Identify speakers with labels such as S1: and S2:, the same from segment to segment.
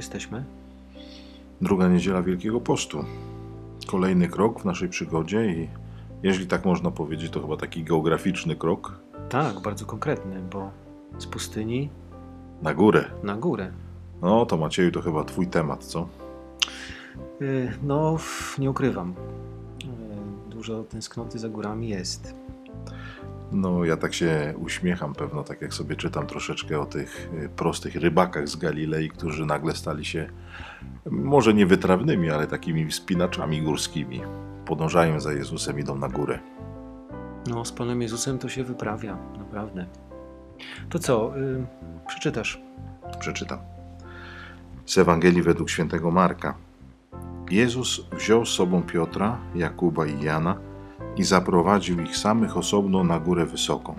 S1: Jesteśmy.
S2: Druga niedziela Wielkiego Postu. Kolejny krok w naszej przygodzie i jeśli tak można powiedzieć, to chyba taki geograficzny krok
S1: Tak, bardzo konkretny, bo z pustyni
S2: na górę.
S1: na górę.
S2: No to Macieju, to chyba twój temat, co?
S1: Y, No, nie ukrywam. Y, Dużo tęsknoty za górami jest.
S2: No ja tak się uśmiecham pewno, tak jak sobie czytam troszeczkę o tych y, prostych rybakach z Galilei, którzy nagle stali się może nie wytrawnymi, ale takimi wspinaczami górskimi. Podążają za Jezusem, idą na górę.
S1: No, z Panem Jezusem to się wyprawia, naprawdę. To co, y, przeczytasz?
S2: Przeczytam. Z Ewangelii według świętego Marka. Jezus wziął z sobą Piotra, Jakuba i Jana i zaprowadził ich samych osobno na górę wysoką.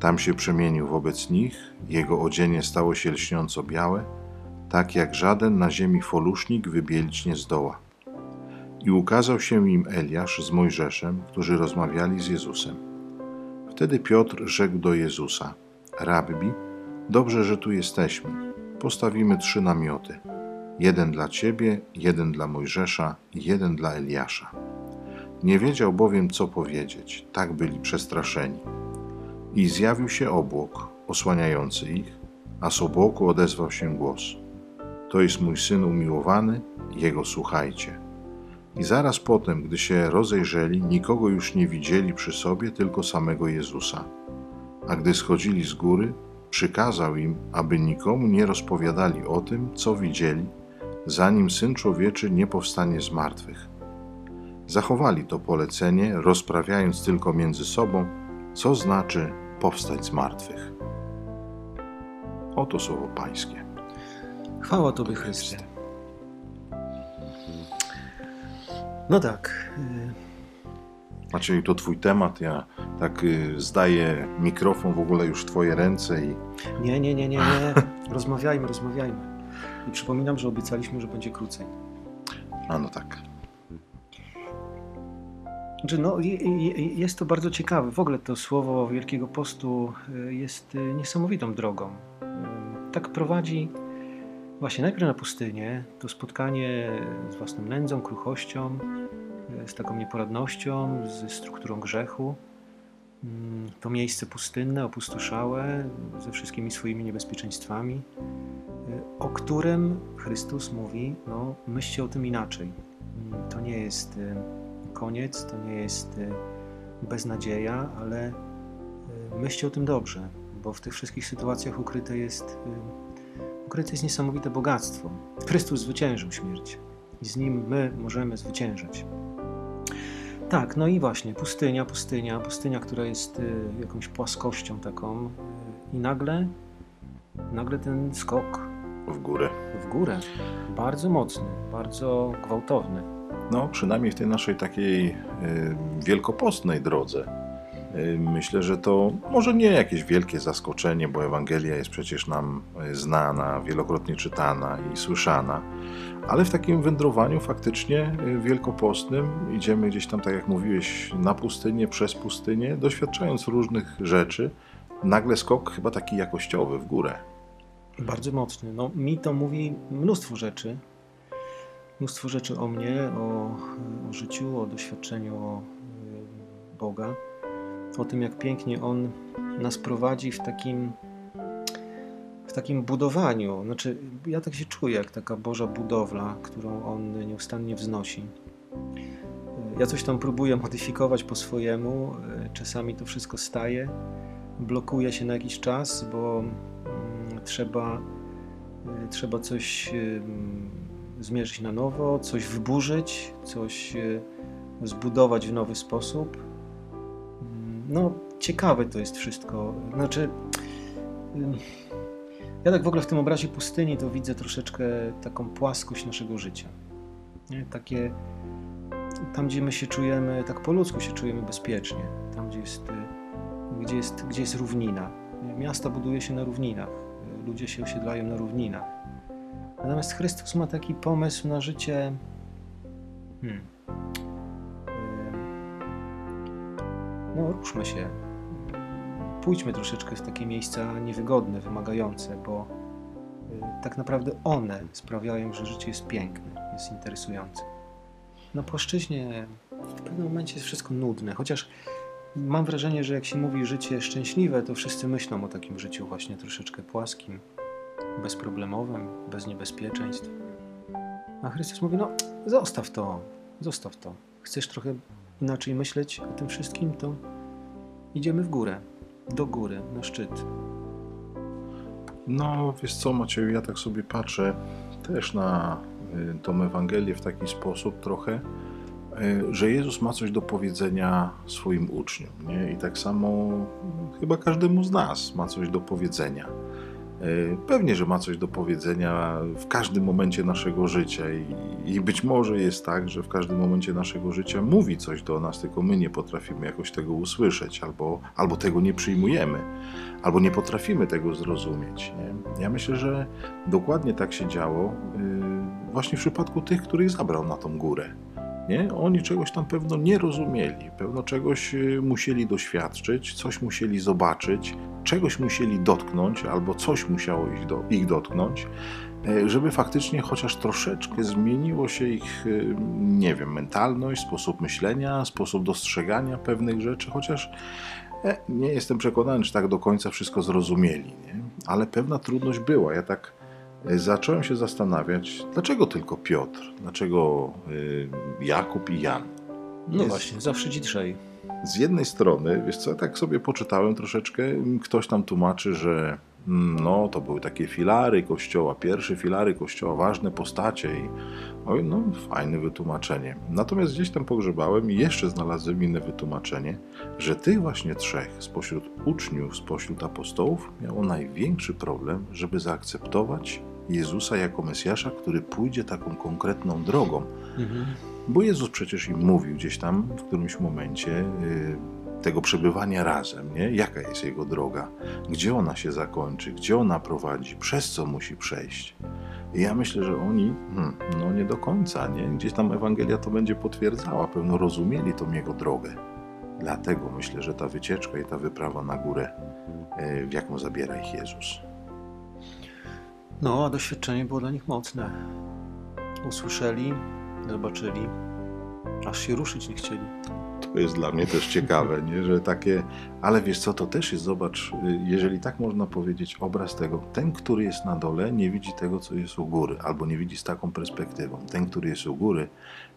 S2: Tam się przemienił wobec nich, jego odzienie stało się lśniąco białe, tak jak żaden na ziemi folusznik wybielić nie zdoła. I ukazał się im Eliasz z Mojżeszem, którzy rozmawiali z Jezusem. Wtedy Piotr rzekł do Jezusa: Rabbi, dobrze, że tu jesteśmy. Postawimy trzy namioty: jeden dla ciebie, jeden dla Mojżesza i jeden dla Eliasza. Nie wiedział bowiem, co powiedzieć, tak byli przestraszeni. I zjawił się obłok, osłaniający ich, a z obłoku odezwał się głos: To jest mój syn umiłowany, jego słuchajcie. I zaraz potem, gdy się rozejrzeli, nikogo już nie widzieli przy sobie, tylko samego Jezusa. A gdy schodzili z góry, przykazał im, aby nikomu nie rozpowiadali o tym, co widzieli, zanim syn człowieczy nie powstanie z martwych. Zachowali to polecenie, rozprawiając tylko między sobą, co znaczy powstać z martwych. Oto słowo Pańskie.
S1: Chwała Tobie, Chryste. No tak, y,
S2: Macieju, to Twój temat. Ja tak y, zdaję mikrofon w ogóle już w Twoje ręce i
S1: nie, nie, nie, nie, nie. Rozmawiajmy, rozmawiajmy. I przypominam, że obiecaliśmy, że będzie krócej.
S2: a no tak.
S1: Znaczy, no, je- je- jest to bardzo ciekawe. W ogóle to słowo Wielkiego Postu y, jest y, niesamowitą drogą. Y, Tak prowadzi właśnie najpierw na pustynię, to spotkanie z własną nędzą, kruchością, z taką nieporadnością, ze strukturą grzechu. Mm, To miejsce pustynne, opustoszałe, ze wszystkimi swoimi niebezpieczeństwami, o którym Chrystus mówi: No, myślcie o tym inaczej. Mm, To nie jest koniec, to nie jest y, beznadzieja, ale y, myślcie o tym dobrze, bo w tych wszystkich sytuacjach ukryte jest, y, ukryte jest niesamowite bogactwo. Chrystus zwyciężył śmierć i z nim my możemy zwyciężać. Tak, no i właśnie, pustynia, pustynia, pustynia, która jest jakąś płaskością taką i nagle, nagle ten skok
S2: W górę.
S1: w górę, bardzo mocny, bardzo gwałtowny.
S2: No, przynajmniej w tej naszej takiej y, wielkopostnej drodze. Y, myślę, że to może nie jakieś wielkie zaskoczenie, bo Ewangelia jest przecież nam y, znana, wielokrotnie czytana i słyszana, ale w takim wędrowaniu faktycznie wielkopostnym idziemy gdzieś tam, tak jak mówiłeś, na pustynię, przez pustynię, doświadczając różnych rzeczy. Nagle skok chyba taki jakościowy w górę.
S1: Bardzo mocny. No, mi to mówi mnóstwo rzeczy. Mnóstwo rzeczy o mnie, o, o życiu, o doświadczeniu o, y, Boga. O tym, jak pięknie On nas prowadzi w takim, w takim budowaniu. Znaczy, ja tak się czuję, jak taka Boża budowla, którą On nieustannie wznosi. Y, Ja coś tam próbuję modyfikować po swojemu. y, Czasami to wszystko staje. Blokuje się na jakiś czas, bo mm, trzeba, trzeba coś zmierzyć na nowo, coś wyburzyć, coś y, zbudować w nowy sposób. Mm, No, ciekawe to jest wszystko. Znaczy, ym, ja tak w ogóle w tym obrazie pustyni to widzę troszeczkę taką płaskość naszego życia. Nie? Takie, tam gdzie my się czujemy, tak po ludzku się czujemy bezpiecznie, tam gdzie jest, y, gdzie jest, gdzie jest równina. Miasta buduje się na równinach, y, ludzie się osiedlają na równinach. Natomiast Chrystus ma taki pomysł na życie. Hmm. Ym, No, ruszmy się. Pójdźmy troszeczkę w takie miejsca niewygodne, wymagające, bo tak naprawdę one sprawiają, że życie jest piękne, jest interesujące. Na płaszczyźnie w pewnym momencie jest wszystko nudne, chociaż mam wrażenie, że jak się mówi życie szczęśliwe, to wszyscy myślą o takim życiu właśnie troszeczkę płaskim, bezproblemowym, bez niebezpieczeństw. A Chrystus mówi: No, zostaw to, zostaw to. Chcesz trochę inaczej myśleć o tym wszystkim, to idziemy w górę, do góry, na szczyt.
S2: No, wiesz co, Macieju, ja tak sobie patrzę też na y, tą Ewangelię w taki sposób trochę, y, że Jezus ma coś do powiedzenia swoim uczniom, nie? I tak samo chyba każdemu z nas ma coś do powiedzenia. Y, Pewnie, że ma coś do powiedzenia w każdym momencie naszego życia i, i być może jest tak, że w każdym momencie naszego życia mówi coś do nas, tylko my nie potrafimy jakoś tego usłyszeć albo, albo tego nie przyjmujemy albo nie potrafimy tego zrozumieć. Nie? Ja myślę, że dokładnie tak się działo yy, właśnie w przypadku tych, których zabrał na tą górę. Nie? Oni czegoś tam pewno nie rozumieli, pewno czegoś yy, musieli doświadczyć, coś musieli zobaczyć, czegoś musieli dotknąć, albo coś musiało ich, do, ich dotknąć, yy, żeby faktycznie chociaż troszeczkę zmieniło się ich, yy, nie wiem, mentalność, sposób myślenia, sposób dostrzegania pewnych rzeczy, chociaż E, Nie jestem przekonany, czy tak do końca wszystko zrozumieli, nie? ale pewna trudność była. Ja tak e, zacząłem się zastanawiać, dlaczego tylko Piotr, dlaczego y, Jakub i Jan.
S1: No
S2: Jest-
S1: właśnie, zawsze ci trzej.
S2: Z jednej strony, wiesz co, tak sobie poczytałem troszeczkę, ktoś tam tłumaczy, że no, to były takie filary kościoła, pierwsze filary kościoła, ważne postacie i oj, no, fajne wytłumaczenie. Natomiast gdzieś tam pogrzebałem i jeszcze znalazłem inne wytłumaczenie, że tych właśnie trzech spośród uczniów, spośród apostołów miało największy problem, żeby zaakceptować Jezusa jako Mesjasza, który pójdzie taką konkretną drogą.
S1: Mhm.
S2: Bo Jezus przecież im mówił gdzieś tam w którymś momencie y, tego przebywania razem, nie? Jaka jest jego droga, gdzie ona się zakończy, gdzie ona prowadzi, przez co musi przejść. I ja myślę, że oni, hmm, no nie do końca, nie? Gdzieś tam Ewangelia to będzie potwierdzała, pewno rozumieli tą jego drogę. Dlatego myślę, że ta wycieczka i ta wyprawa na górę, y, w jaką zabiera ich Jezus.
S1: No, a doświadczenie było dla nich mocne. Usłyszeli, zobaczyli, aż się ruszyć nie chcieli.
S2: To jest dla mnie też ciekawe, nie? że takie, ale wiesz co, to też jest, zobacz, jeżeli tak można powiedzieć, obraz tego, ten, który jest na dole, nie widzi tego, co jest u góry, albo nie widzi z taką perspektywą. Ten, który jest u góry,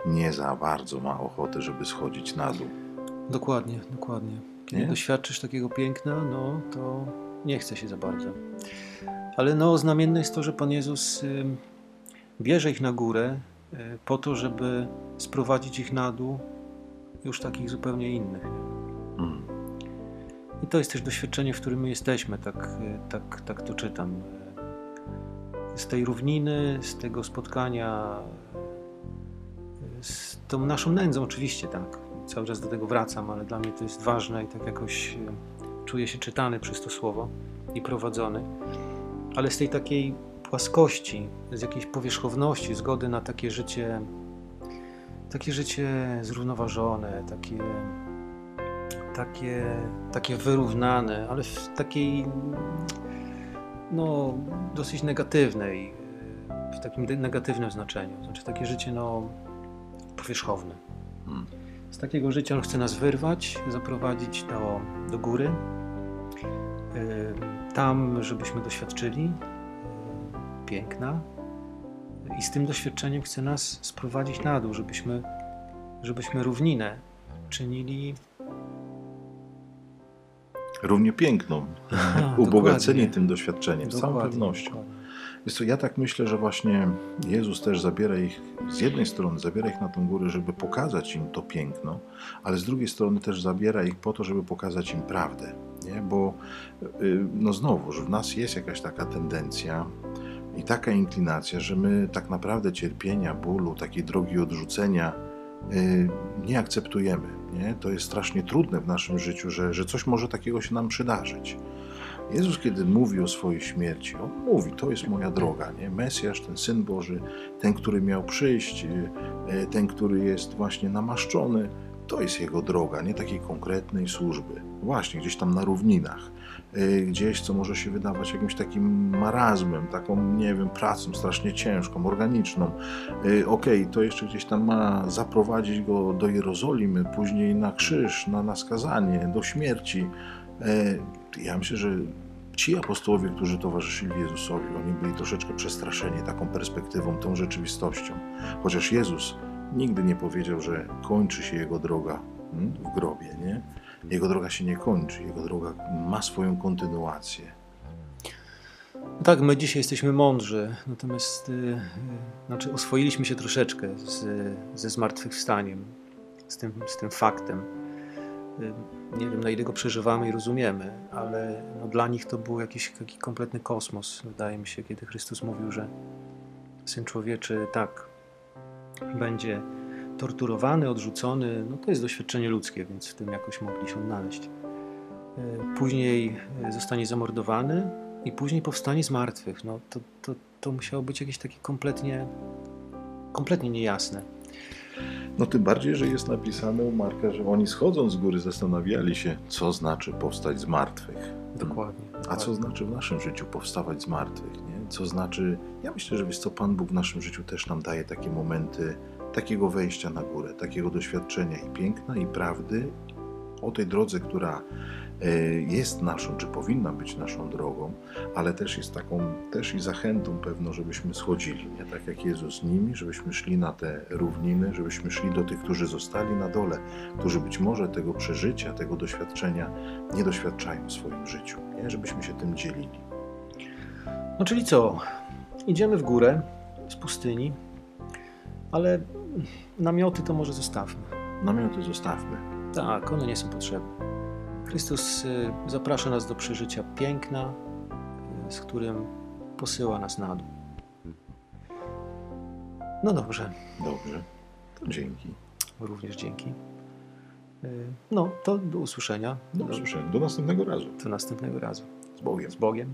S2: nie za bardzo ma ochotę, żeby schodzić na dół.
S1: Dokładnie, dokładnie. Kiedy
S2: Nie?
S1: doświadczysz takiego piękna, no to nie chce się za bardzo. Ale no, znamienne jest to, że Pan Jezus bierze ich na górę y, po to, żeby sprowadzić ich na dół już takich zupełnie innych.
S2: Mm.
S1: I to jest też doświadczenie, w którym my jesteśmy, tak, y, tak, tak to czytam. Z tej równiny, z tego spotkania, y, z tą naszą nędzą, oczywiście tak. Cały czas do tego wracam, ale dla mnie to jest ważne i tak jakoś czuję się czytany przez to słowo i prowadzony. Ale z tej takiej płaskości, z jakiejś powierzchowności, zgody na takie życie, takie życie zrównoważone, takie takie, takie wyrównane, ale w takiej no, dosyć negatywnej, w takim negatywnym znaczeniu. Znaczy takie życie no, powierzchowne.
S2: Mm.
S1: Z takiego życia on chce nas wyrwać, zaprowadzić do, do góry, y, tam, żebyśmy doświadczyli piękna i z tym doświadczeniem chce nas sprowadzić na dół, żebyśmy, żebyśmy równinę czynili
S2: Równie piękną,
S1: Aha,
S2: ubogaceni tym doświadczeniem, z całą pewnością.
S1: dokładnie.
S2: Co, ja tak myślę, że właśnie Jezus też zabiera ich, z jednej strony zabiera ich na tą górę, żeby pokazać im to piękno, ale z drugiej strony też zabiera ich po to, żeby pokazać im prawdę. Nie? Bo y, no znowuż, w nas jest jakaś taka tendencja i taka inklinacja, że my tak naprawdę cierpienia, bólu, takiej drogi odrzucenia y, nie akceptujemy. Nie? To jest strasznie trudne w naszym życiu, że, że coś może takiego się nam przydarzyć. Jezus, kiedy mówi o swojej śmierci, on mówi, to jest moja droga, nie? Mesjasz, ten Syn Boży, ten, który miał przyjść, y, ten, który jest właśnie namaszczony, to jest jego droga, nie takiej konkretnej służby. Właśnie gdzieś tam na równinach, y, gdzieś, co może się wydawać jakimś takim marazmem, taką, nie wiem, pracą strasznie ciężką, organiczną. Y, Okej, to jeszcze gdzieś tam ma zaprowadzić go do Jerozolimy, później na krzyż, na, na skazanie, do śmierci. Y, Ja myślę, że ci apostołowie, którzy towarzyszyli Jezusowi, oni byli troszeczkę przestraszeni taką perspektywą, tą rzeczywistością. Chociaż Jezus nigdy nie powiedział, że kończy się jego droga mm, w grobie, nie? Jego droga się nie kończy, jego droga ma swoją kontynuację.
S1: Tak, my dzisiaj jesteśmy mądrzy, natomiast y, y, znaczy oswoiliśmy się troszeczkę z, ze zmartwychwstaniem, z tym, z tym faktem. Y, nie wiem, na ile go przeżywamy i rozumiemy, ale no, dla nich to był jakiś taki kompletny kosmos, wydaje mi się, kiedy Chrystus mówił, że Syn Człowieczy tak będzie torturowany, odrzucony. No to jest doświadczenie ludzkie, więc w tym jakoś mogli się odnaleźć. Y, Później y, zostanie zamordowany i później powstanie z martwych. No to, to, to musiało być jakieś takie kompletnie, kompletnie niejasne.
S2: No tym bardziej, że jest napisane u Marka, że oni schodząc z góry zastanawiali się, co znaczy powstać z martwych.
S1: Dokładnie.
S2: A co
S1: dokładnie.
S2: znaczy w naszym życiu powstawać z martwych? Co znaczy, ja myślę, że wiesz co, Pan Bóg w naszym życiu też nam daje takie momenty takiego wejścia na górę, takiego doświadczenia i piękna, i prawdy o tej drodze, która e, jest naszą, czy powinna być naszą drogą, ale też jest taką, też i zachętą pewno, żebyśmy schodzili, nie? Tak jak Jezus nimi, żebyśmy szli na te równiny, żebyśmy szli do tych, którzy zostali na dole, którzy być może tego przeżycia, tego doświadczenia nie doświadczają w swoim życiu, nie? Żebyśmy się tym dzielili.
S1: No czyli co? Idziemy w górę z pustyni, ale namioty to może zostawmy.
S2: Namioty zostawmy.
S1: Tak, one nie są potrzebne. Chrystus y, zaprasza nas do przeżycia piękna, y, z którym posyła nas na dół. No dobrze,
S2: Dobrze. To dzięki.
S1: również dzięki. Y, No, to do usłyszenia.
S2: Do usłyszenia. Do następnego razu.
S1: Do następnego razu.
S2: Z Bogiem.
S1: Z Bogiem.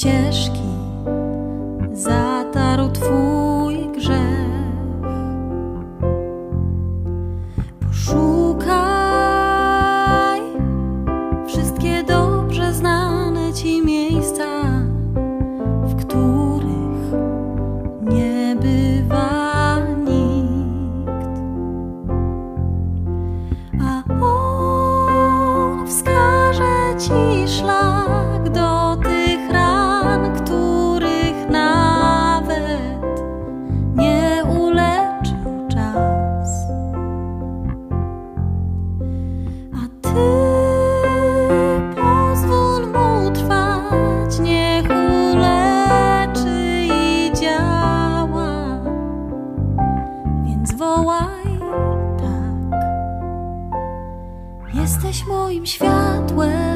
S3: Ścieżki zatarł Twój grzech. Poszukaj wszystkie dobrze znane Ci miejsca, w których nie bywa nikt. A on wskaże ci szlak Jesteś moim światłem,